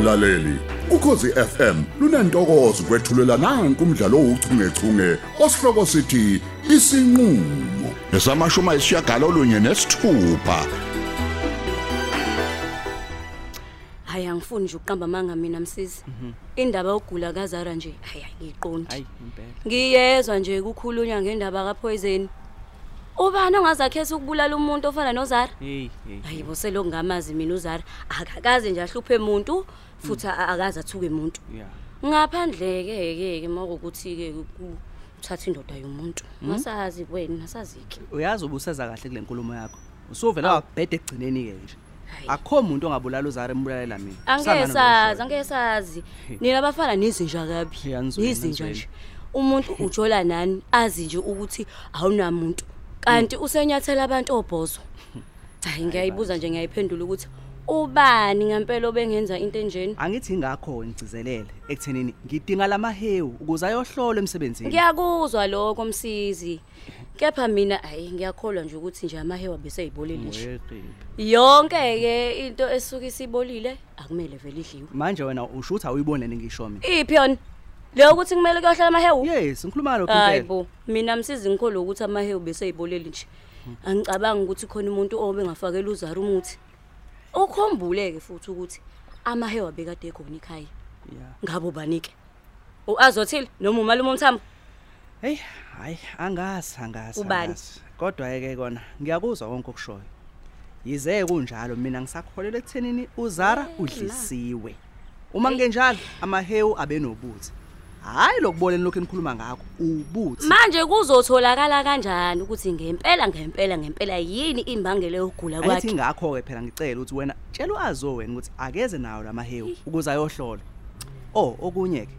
mlaleli. Ukhosi FM lunantokozo kwethulela nanku umdlalo ouchungechunge osihloko sithi isinqulo. Esamashuma isishagalolunye nesithupha. Hayi angifuni nje ukuqamba manga mina msisi. Indaba yokugula kazara nje hayi impela. Ngiyezwa nje kukhulunywa ngendaba kaPoison ubani ongazakhetha ukubulala umuntu ofana nozara? Hey hey hayi boseloko ngamazi mina uzara. Akakaze nje ahluphe umuntu futhi a- akaze athuke umuntu yeah. Ngaphandle ke ke ke makuthi ke uthatha indoda yomuntu. Ngasazi wena nasaziki uyazi ubusaza kahle kule nkulumo yakho. Usuvela wabheda egcineni ke nje. Hayi. akho umuntu ongabulala uzara embulalela mina. Angeke Kusangana sazi nosholo. angeke sazi. Nina bafana nizinja kabi. Hey, anizweni, nizinja anizweni. nje. Umuntu ujola nani? Azi nje ukuthi awunamuntu. Kanti usenyathela abantu obhozo. Hayi ngiyayibuza nje ngiyayiphendula ukuthi ubani ngempela obengenza into enjeni angithi ingakho ngigcizelele ekuthenini ngidinga lamahewu ukuze ayohlola emsebenzini. Ngiyakuzwa lokho msizi. Kepha mina hayi ngiyakholwa nje ukuthi nje amahewa bese yibolile nje. Yonke ke into esuka isibolile akumele vele idliwe. Manje wena usho ukuthi awuyibonene ngisho mina? Iphi yona? Leyo ukuthi kumele kuyohlala amahewu? Yes ngikhuluma lokho impela. bo mina msizi ngikholwa ukuthi amahewu bese yibolile nje. Angicabangi ukuthi khona umuntu obe ngafakela uzara umuthi. Ukhumbuleke futhi ukuthi amahewu abekade ekhona ekhaya. Yeah ngabo banike uazothile noma umalume umthambo hey hayi angazi angazi Ubani? kodwa ke kona ngiyakuzwa konke okushoyo. Yize kunjalo mina ngisakholelwa ekuthenini uzara udlisiwe. Uma ngenjalo amahewu abenobuthi hayi lokuboneni lokho enikhuluma ngakho ubuthi manje kuzotholakala kanjani ukuthi ngempela ngempela ngempela yini imbangela yokugula Ayithi kwakhe ngakho ke phela ngicela ukuthi wena tshela uazo wena ukuthi akeze nawo lamahewu ukuze ayohlola. Oh okunye ke.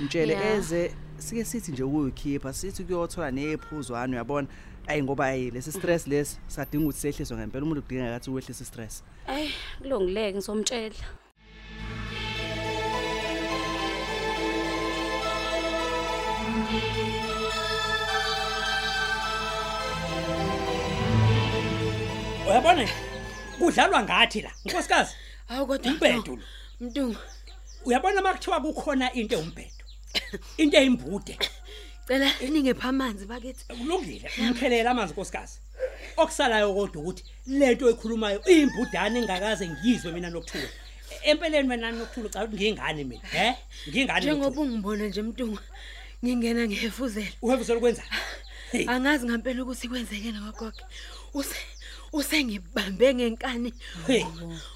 Mtshele Yeah. eze sike sithi nje ukuyikhipha sithi kuyothola nephuzwana uyabona. Ayi ngoba ayi lesi stress lesi sadinga ukuthi sehliswe ngempela umuntu udinga ngathi uwehlisa stress. Eh kulongileke ngisomtshela uyabona? Kudlalwa ngathi la nkosikazi Hawu kodwa. Umbhedo lo. Mntungu, uyabona makuthiwa kukhona into ewumbhedo into eyimbude. Cela ningepha amanzi bakithi. kulungile ngikhelela amanzi nkosikazi okusalayo kodwa ukuthi lento ekhulumayo iyimbudane engakaze ngiyizwe mina nokuthula. Empeleni wena nokuthula cha ukuthi ngingane mina he? Ngingane Njengoba ungibona nje Mntungu, ngingena ngihefuzela. uhefuzela ukwenza Hey. Angazi ngempela ukuthi kwenzekene kwagogo. Use usengibambe ngenkani. Hey.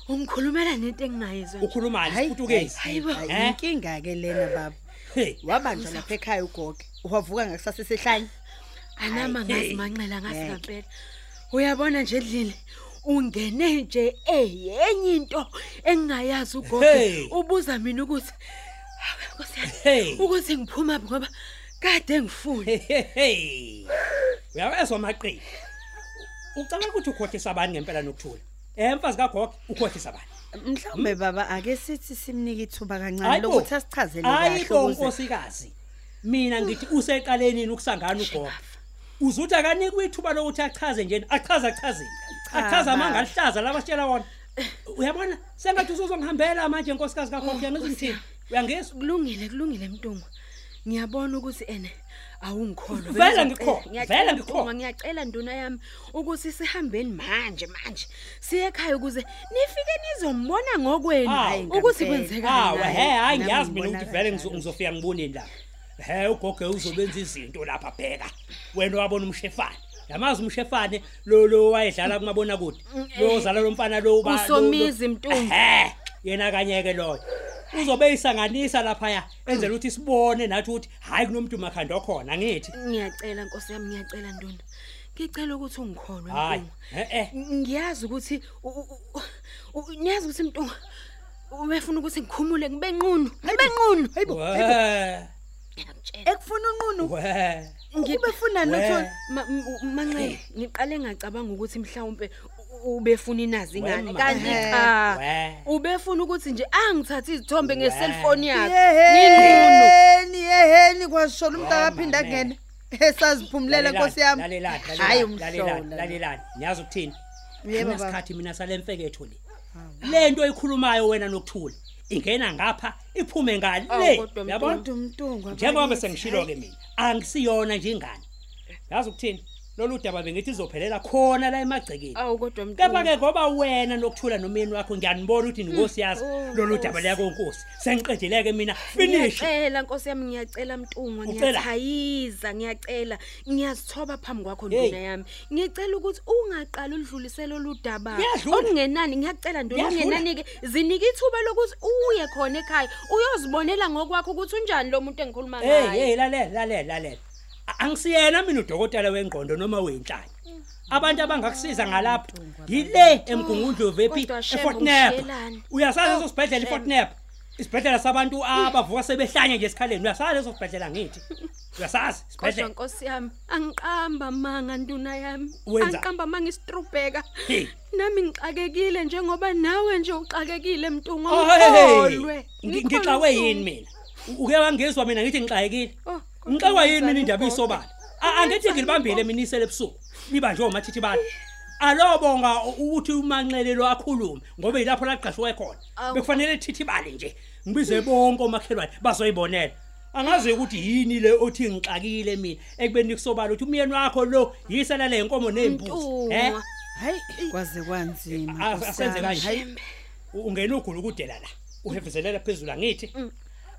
Ungikhulumela nento engingayizwa. nje. ukhulumani futhukezi Hayibo. Eh? inkinga ke lena baba hey wabanjwa lapha ekhaya ugogo wavuka ngakusasa sehlanye Anama Hayi, ngazi hey. manxela ngazi Ngeke. ngempela. Uyabona nje Dlile. Ungene nje eyenye into engingayazi ugogo. Hey. Ubuza mina ukuthi Hawe Nkosi yami. Hey. Ukuthi ngiphuma phi ngoba kade ngifuna. Hey, hey, hey. uyawezwa maqini ucabanga ukuthi ukhohlisa abani ngempela nokuthula. Emfazi kagogo ukhohlisa abani mhlawumbe baba ake sithi simnike ithuba kancane Hayi bo. lokuthi asichazele hayi kahle bo ukuze nkosikazi. Mina ngithi useqalenini ukusangana ugogo? Uzuthi akanikwe ithuba lokuthi achaze nje achaze achazile achaze amanga alihlaza labasitshela wona. Uyabona? Sengathi usuzongihambela manje nkosikazi kagogo yangithi ngithini uyangizwa Kulungile kulungile Mntungu. Ngiyabona ukuthi ene awungikholwa. Vele Ngiyacela- ngikholwa, ngiyacela vele Mntungu, ngikholwa. Ngiyacela nduna yami ukuthi sihambeni manje manje. Siye ekhaya ukuze nifike nizombona ngokwenu Hayi, ukuthi ngempela. kwenzeka hawa he hayi Nami ngiyazi mina ngibona ukuthi vele kanjalo. ngizo- ngizofika ngiboneni la he ugogo uzobenza izinto lapha bheka wena wabona umshefane yamazi umshefane lo lo wayedlala kumabona kude lo zala lo mfana lo ba- lo- lo- Usomizi, Mntungu. Ehhe, yena kanyeke loyo uzobe isanganisa lapha ya enzela ukuthi sibone nathi ukuthi hayi kunomuntu makhanda okhona ngithi Ngiyacela Nkosi yami ngiyacela nduna. Ngicela ukuthi ungikholwe hayi Mntungu. eh eh Ngiyazi ukuthi u- u- u- u- ngiyazi ukuthi Mntungu ubefuna ukuthi ngikhumule ngibe nqunu. Ngibe nqunu. Hayibo. we Ngiyakutshela. ekufuna unqunu we ubefuna We. lutho Manxele ngiqale ngacabanga ukuthi mhlawumbe u- ubefuna inazi ingane kanti cha ubefuna ukuthi nje angithathe izithombe ngeselfoni yakhe. Yeheni yeheni kwashola umuntu Oh, akaphinda mame. angene esaziphumulela nkosi yami. Hayi, umhlola. lalelani niyazi ukuthini? Yebo, baba. kunesikhathi mina sale mfeketho le. Lento oyikhulumayo wena nokuthula ingena ngapha iphume ngale. Yabona? njengoba sengishilo ke mina angisiyona nje ingane. Yazi ukuthini? Lolu daba bengithi izophelela khona la emagcekeni. Awu kodwa kepha mntu ke ngoba wena nokuthula nomyeni wakho ngiyanibona ukuthi ninkosi yazi Oh, lolu daba liya konkosi sengiqedeleke mina. Finish. Ngiyacela nkosi yami ngiyacela mntungwa Ucela? ngiyachayiza ngiyacela. Ngiyazithoba phambi kwakho Hey. nduna yami. Ngiyacela ukuthi ungaqali udlulisele oludaba Liyadlula. okungenani? Ngiyacela nduna Liyadlula. okungenani ke zinika ithuba lokuthi uye khona ekhaya. Uyozibonela ngokwakho ukuthi unjani lo muntu engikhuluma hey ngaye. hey lalela lalela lalela. A- angisiyena mina udokotela wengqondo noma wenhlanya abantu abangakusiza ngalapho. yile emgungundlovu ephi Kodwa Shembe, eFortnap ngishiyelani. uyasazi Oh, leso sibhedlela Shembe. eFortnap isibhedlela sabantu abavuka sebehlanya nje esikhaleni. Uyasazi leso sibhedlela ngithi? Uyasazi kodwa isibhedlela. Nkosi yami angiqamba manga nduna yami. Wenza? angiqamba manga isitrubheka. Hey. nami ngixakekile njengoba nawe nje uxakekile mntunga Oh, hey, hey. ngikholwe Ngi- ngixakwe yini mina? U- uke wangizwa mina ngithi ngixakekile? Oh, kodwa ngixakwa yini mina ngenzani indaba ugogo? isobala A- angithi ngilibambile mina isele ebusuku liba nje omathithi bani alobonga u- ukuthi umanxele lo akhulume ngoba yilapho laqashwe khona Awu. bekufanele thithi bali nje ngibize bonke omakhelwane bazoyibonela angazi ukuthi yini le othi ngixakile mina ekubeni kusobala ukuthi umyeni wakho lo yisela le nkomo nezimbuzi eh Mntungwa. hayi kwaze kwanzima A- Nkosi asenze yami. kanje. Hayi, U- ungena ugula ukudela la uhefizelela phezulu angithi Mm.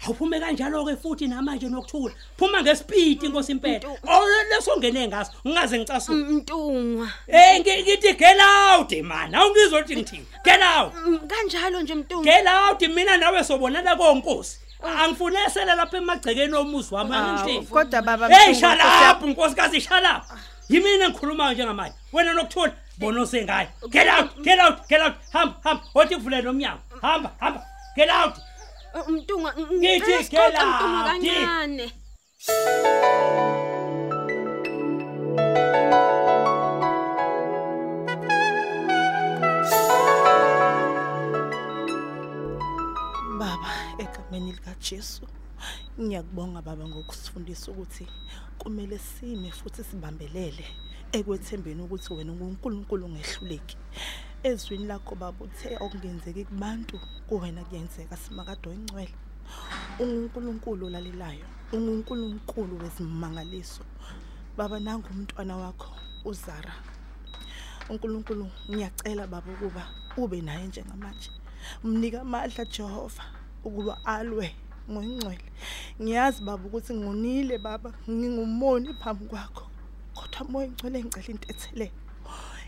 Awuphume kanjalo ke futhi namanje nokuthula. Phuma ngespeed inkosi impela Ntu- oh leso ngene ngaso ngingaze ngicasuke mntungwa hey ngi- ngithi get out man. Awungizwa ukuthi ngithini. Get out. Mm, kanjalo nje mntungwa get out mina nawe sobonana konkosi. Angifune esela lapha emagcekeni omuzi wami awu, angithini kodwa baba hey Mthungu, Nkosi shalapha nkosikazi shalapha yimina engikhulumayo njengamanje. Wena nokuthula bona osengayo get out get out get out. Hamba hamba. Othi kuvulele umnyango. Hamba hamba. Get out. Uh, mntungwa ng- Ngithi ngicela sixoxe gela, mntungwa di. kancane Baba egameni lika Jesu ngiyakubonga baba ngokusifundisa ukuthi kumele sime futhi sibambelele ekwethembeni ukuthi wena unguNkulunkulu ongehluleki ezwini lakho baba uthe okungenzeki kubantu kuwena kuyenzeka simakade oyingcwele unguNkulunkulu olalelayo unguNkulunkulu wezimangaliso baba nangu umntwana wakho uZara. uNkulunkulu ngiyacela baba ukuba ube naye njengamanje. Mnika amandla Jehova ukuba alwe ngoyingcwele ngiyazi baba ukuthi ngonile baba ngingumoni phambi kwakho kodwa moya ngcwele ngicela intethelelo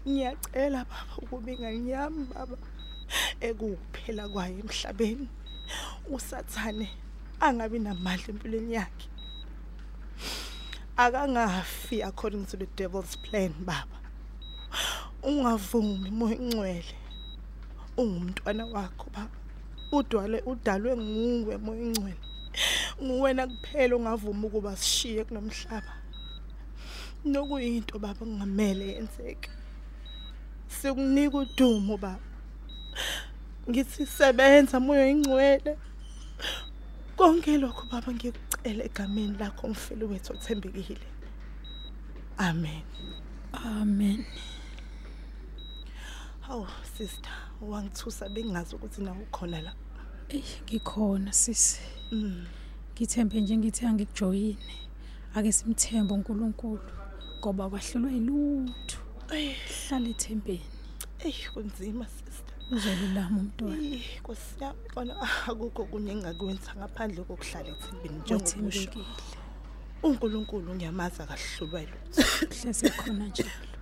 ngiyacela baba ukuba inganyami baba. Ekuphela kwayo emhlabeni. Usathane angabi namandla empilweni yakhe. Akangafi according to the devil's plan baba. Ungavumi moya ingcwele ungumntwana wakho baba. Udwale udalwe nguwe moya ingcwele nguwena kuphela ongavuma ukuba sishiye kunomhlaba. Nokuyinto baba kungamele yenzeke. Sikunika udumo baba. Ngithi sebenza moya ingcwele konke lokho baba ngikucela egameni lakho mfeli wethu othembekile amen amen hawu sister wangithusa bengazi ukuthi nawe ukhona la Ey ngikhona sisi. Mm. Ngithembe nje ngithi angikujoyine. Ake simthembe uNkulunkulu ngoba kwahlulwe ilutho. Hlala ethembeni. eyi kunzima sister Uzolulama umntwana. Ih, Nkosi yami kona akukho kunye engakwenza ngaphandle kokuhlala ethembeni njengokusho Wethembekile. uNkulunkulu ngiyamaza kahlulwa lutho Hleze khona njalo.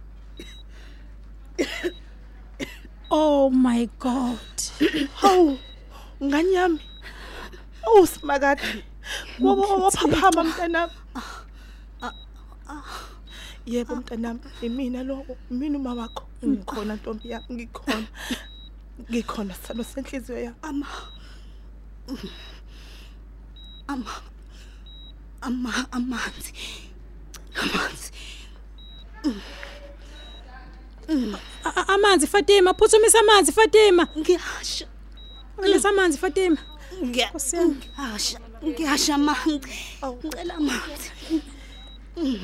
Oh my God. hawu ngani yami. Awusimakade waphaphama mntanami yebo mntanami imina lo mina uma wakho ngikhona ntombi yami ngikhona. Ngikhona sithando senhliziyo yami ama ama ama amanzi amanzi A- a- Amanzi Fatima, phuthumisa amanzi Fatima. ngiyasha Ngilisa amanzi Fatima. Nkosi yami. ngiyasha ngiyasha amanzi ngicela amanzi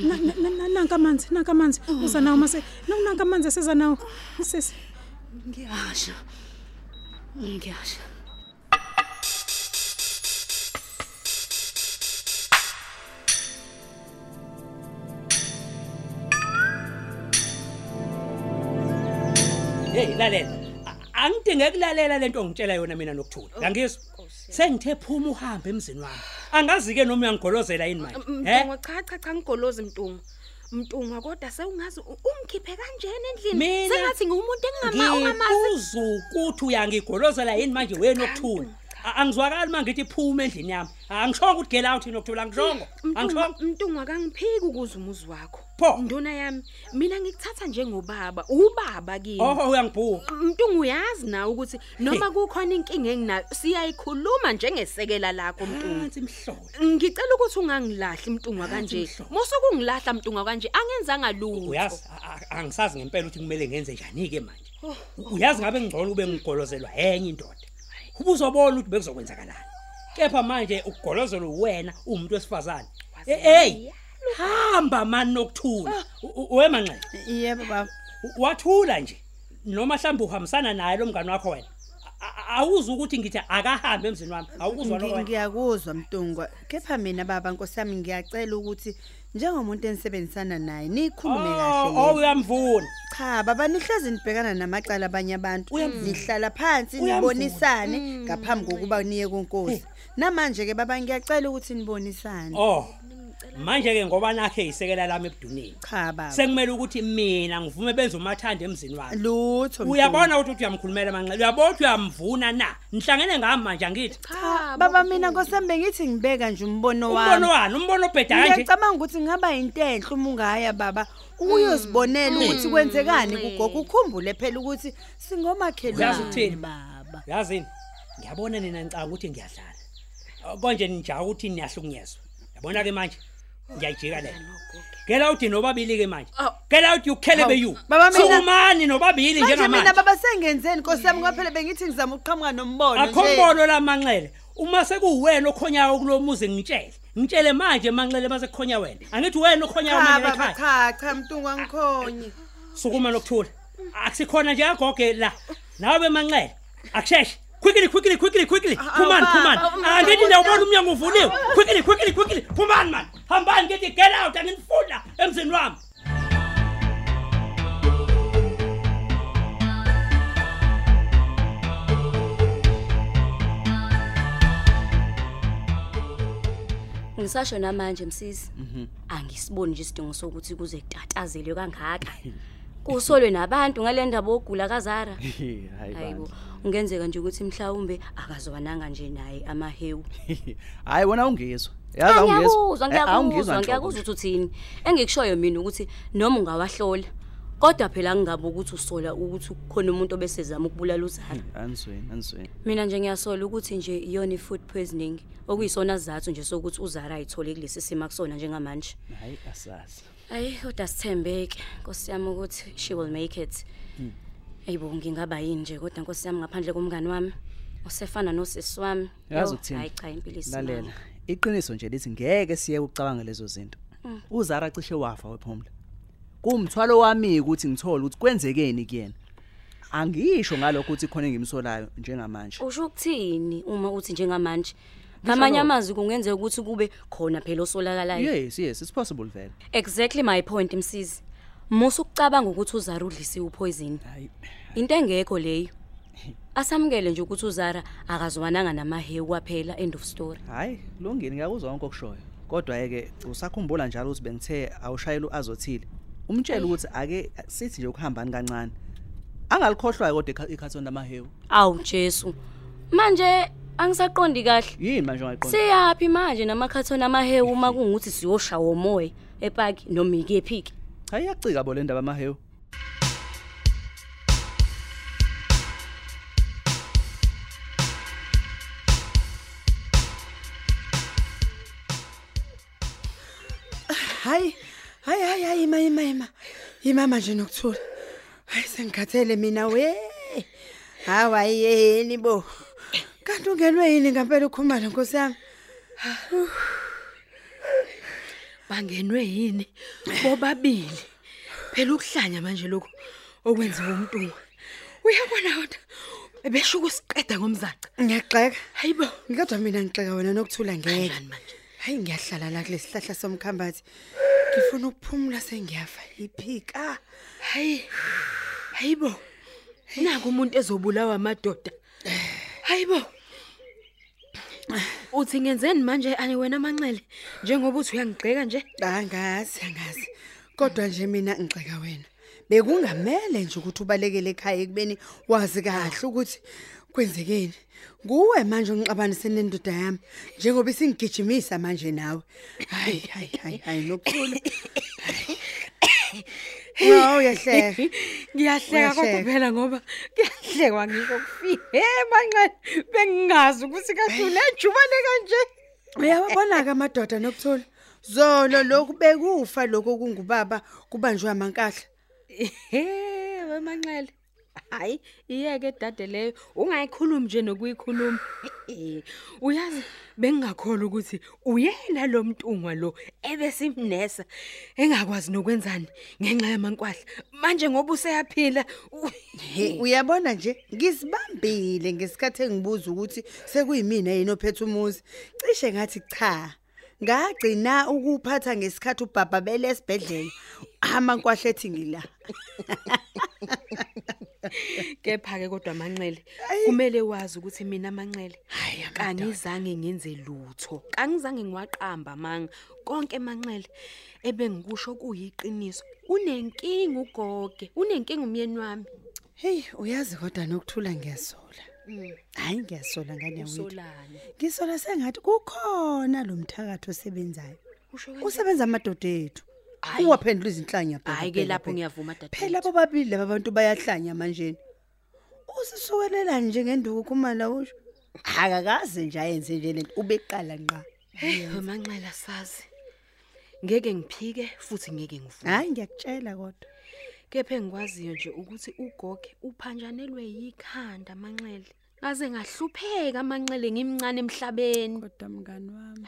Na- na- na- na- Nanka amanzi, nanka amanzi. Uza nawo mase. Nanka amanzi esiza nawo. Ninguém acha. Ninguém acha. Hey, lalela. Angidinge kulalela lento ongitshela yona mina nokthula. Oh, Yangizwa. Sengithe phuma uhambe emzini wami. Angazi ke noma uyangigolozela yini manje. Mntungu cha cha cha ngigolozi mntungu. Mtungu kodwa sewungazi u- ungikhiphe kanjena endlini. Mina- Sengathi ngiwumuntu engingama ungamazi. ngibuza ukuthi uyangigolozela yini manje wena okuthula A- angizwakali mangithi phuma endlini yami angishongo ukuthi get out nokuthula angishongo angishongo Mtungu mtungu akangiphiki ukuza umuzi wakho. Pho. Nduna yami mina ngikuthatha njengobaba, ubaba kimi. oh uyangibhuqa Mntungu uyazi na ukuthi noma kukhona inkinga enginayo siyayikhuluma njengesekela lakho Mntungu. phansi mhlolo Ngicela ukuthi ungangilahli Mntungu kanje. mhlobo. Mosokungilahla Mntungu kanje angenzanga lutho. uyazi a- a- angisazi ngempela ukuthi kumele ngenze njani ke manje uyazi ngabe ngcono ube ngigolozelwa enye indoda ubuzobona ukuthi bekuzokwenzakalani. Kepha manje ukugolozelwa wena umuntu wesifazane. Eh, hey hamba mani nokuthula. Wemanxele yebo baba. Wathula nje. Noma mhlawumbe uhambisana naye lo mngane wakho wena. A- a- awuzwa ukuthi ngithi akahambe emzini wami awukuzwa lokho Ngi- wena. ngiyakuzwa mntungwa kepha mina baba nkosi yami ngiyacela ukuthi njengomuntu enisebenzisana naye nikhulume oh kahle oh, yini. uyamvuna. Cha baba nihlezi nibhekana namacala abanye abantu. Nihlala phansi Uyamvuna. nibonisane ngaphambi kokuba niye kunkosi. Namanje ke baba ngiyacela ukuthi nibonisane. Oh. Manje ke ngoba nakhe isekela lami ebudunini cha baba. Sekumele ukuthi mina ngivume benze umathanda emzini wami lutho Mtungwa. uyabona ukuthi uyamkhulumela manxele uyabona ukuthi uyamvuna na? Nihlangene ngami manje angithi. Cha baba mina nkosi yami bengithi ngibeka nje umbono umbono wami. wani? Umbono obheda kanje? Ngiyacabanga ukuthi ngaba yintenhle uma ungaya baba. Ukuyozibonela ukuthi kwenzekani kugogo. Ukhumbule phela ukuthi Uyazi singomakhelwane ukuthini? baba yazini ngiyabona nina nicanga ukuthi ngiyadlala. Uh, konje nijaka ukuthi niyahlukunyezwa yabona ke manje? Ngiyayijika le Get out nobabili ke manje. Aw. Get out you kelebe you. Baba mina- Sukumani nobabili manje mina njengamanje. baba sengenzeni nkosi yami ngoba phela bengithi ngizama ukuqhamuka nombono Akho nje. mbono la manxele. Uma sekuwena okhonyayo kulomuzi ngitshele. Ngitshele manje manxele mase kukhona wena. Angithi wena okhonyayo cha manje baba ekhaya. cha cha mntungu angikhonye Sukuma lokuthula. Akusikhona nje agoge la. Nawe manxele. Akusheshe. Quickly quickly quickly quickly. Phumani phumani. Angithi ndawubona umnyango uvuliwe. Quickly quickly quickly. Phumani man. Hambani ngithi get out angifunda emzini wami. Ngisasho namanje msisi. Angisiboni nje isidingo sokuthi kuze kutatazelwe kangaka. Kusolwe nabantu ngalendaba ogula kazara. hayi Hayibo, ungenzeka nje ukuthi mhlawumbe akazwananga nje naye amahewu. hayi wona ungizwa yazi awungizwa Ngiyakuzwa, Eh, ngiyakuzwa, ukuthi uthini. Engikushoyo mina ukuthi noma ungawahlola kodwa phela ngingabe ukuthi usola ukuthi kukhona umuntu obesezama ukubulala uzara. anisweni anisweni Mina nje ngiyasola ukuthi nje iyona food poisoning okuyisona sizathu nje sokuthi uzara ayithole kulesi simo akusona njengamanje. hayi asazi Ayi kodwa sithembeke Nkosi yami ukuthi she will make it. Ayibo ngingaba yini nje kodwa Nkosi yami ngaphandle komngani wami osefana nosisi wami. yazi Yo, ukuthini Hayi cha impilo lalela isimanga. iqiniso nje lithi ngeke siye ucabanga lezo zinto uzara cishe wafa wephumla kumthwalo wami ukuthi ngithole ukuthi kwenzekeni kuyena angisho ngalokho ukuthi khona engimsolayo njengamanje Usho ukuthini uma uthi njengamanje? Ngamanye amazwi kungenzeka ukuthi kube khona phela osolakalayo. yes yes it's possible vele Exactly my point msisi. Musu ukucabanga ukuthi uzara udlisiwe upoison. hayi Into engekho leyo. Asamukele nje ukuthi uzara akazwananga namahewu kwaphela end of story. hayi kulungile ngiyakuzwa konke okushoyo kodwa yeke usakhumbula njalo ukuthi bengithe awushayela uazothile umtshela ukuthi ake sithi nje ukuhambani kancane angalikhohlwayo kodwa ikha- ikhathoni lamahewu Awu Jesu. Manje angisaqondi kahle. yini manje ungayiqonda Siyapi manje namakhathona amahewu uma kungukuthi siyoshawa umoya epaki noma ikephiki. Hayi yacika bo le ndaba amahewu. Hayi hayi hayi hayi ima ima ima. Imama nje nokuthula hayi sengikhathele mina we. Hawa yini bo? Kanti ungenwe yini ngempela ukhumalo nkosi yami? Bangenwe yini? Bobabili. Phela ukuhlanya manje lokho okwenziwa umuntu uyabona kodwa? Ebesho ukusiqeda ngomzaca. Ngiyagxeka hayibo kodwa mina ngixeka wena nokuthula ngeke. Kanjani manje hayi ngiyahlala la kulesi sihlahla somkhambathi. Ngifuna ukuphumula sengiyafa. Iphika. Hayi. Hayibo naku umuntu ezobulawa amadoda. Hayibo uthi ngenzeni manje? Ani wena manxele njengoba uthi uyangigxeka nje? Angazi angazi. Kodwa nje mina ngixeka wena. Bekungamele nje ukuthi ubalekele ekhaya ekubeni wazi kahle ukuthi kwenzekeni. Nguwe manje ungixabanise nendoda yami njengoba isingigijimisa manje nawe. Hayi hayi hayi hayi nokukhulu. Hawu uyahleka. Ngiyahleka kodwa phela ngoba kuyahlekwa ngikho kufike he manxele bengingazi ukuthi kahle unejubane kanje. Uyabona ke amadoda nokuthula zolo lokhu bekufa lokho kungubaba kubanjwe amankahla Ehe wemanxele. Hayi, iyeke dade leyo, ungayikhulumi nje nokuyikhuluma. Uyazi bengingakholwa ukuthi uyena lo mntungwa lo ebesimnesa engakwazi nokwenzani ngenxa yamankwahla. Manje ngoba useyaphila. uyabona nje ngisibambile ngesikhathi engibuza ukuthi sekuyimina yini ophethe umuzi cishe ngathi cha ngagcina ukuphatha ngesikhathi ubaba bele esibhedlela amankwahle ethi ngila Kepha ke kodwa manxele, kumele wazi ukuthi mina manxele kangizange ngenze lutho. Kangizange ngiwaqamba manga. Konke manxele ebengikusho kuyiqiniso. Unenkingi ugoge, unenkingi umyeni wami. hey uyazi kodwa nokuthula ngiyasola hayi ngiyasola ngane yami Usolani? ngisola sengathi kukhona lo mthakatho osebenzayo Usho kanjani? usebenza amadoda ethu Hhayi. uwaphendula izinhlanya phela, Hayi ke phela, lapho phela. ngiyavuma dade. phela bobabili laba bantu bayahlanya manje usisukelela nje ngenduku kumala usho akakaze nje ayenze nje lento ubeqala nqa Hey, manxele sazi. Ngeke ngiphike futhi ngeke ngivume. hayi ngiyakutshela kodwa Kepha engikwaziyo nje ukuthi ugoge uphanjanelwe yikhanda manxele. Ngaze ngahlupheka manxele ngimncane emhlabeni. kodwa mngani wami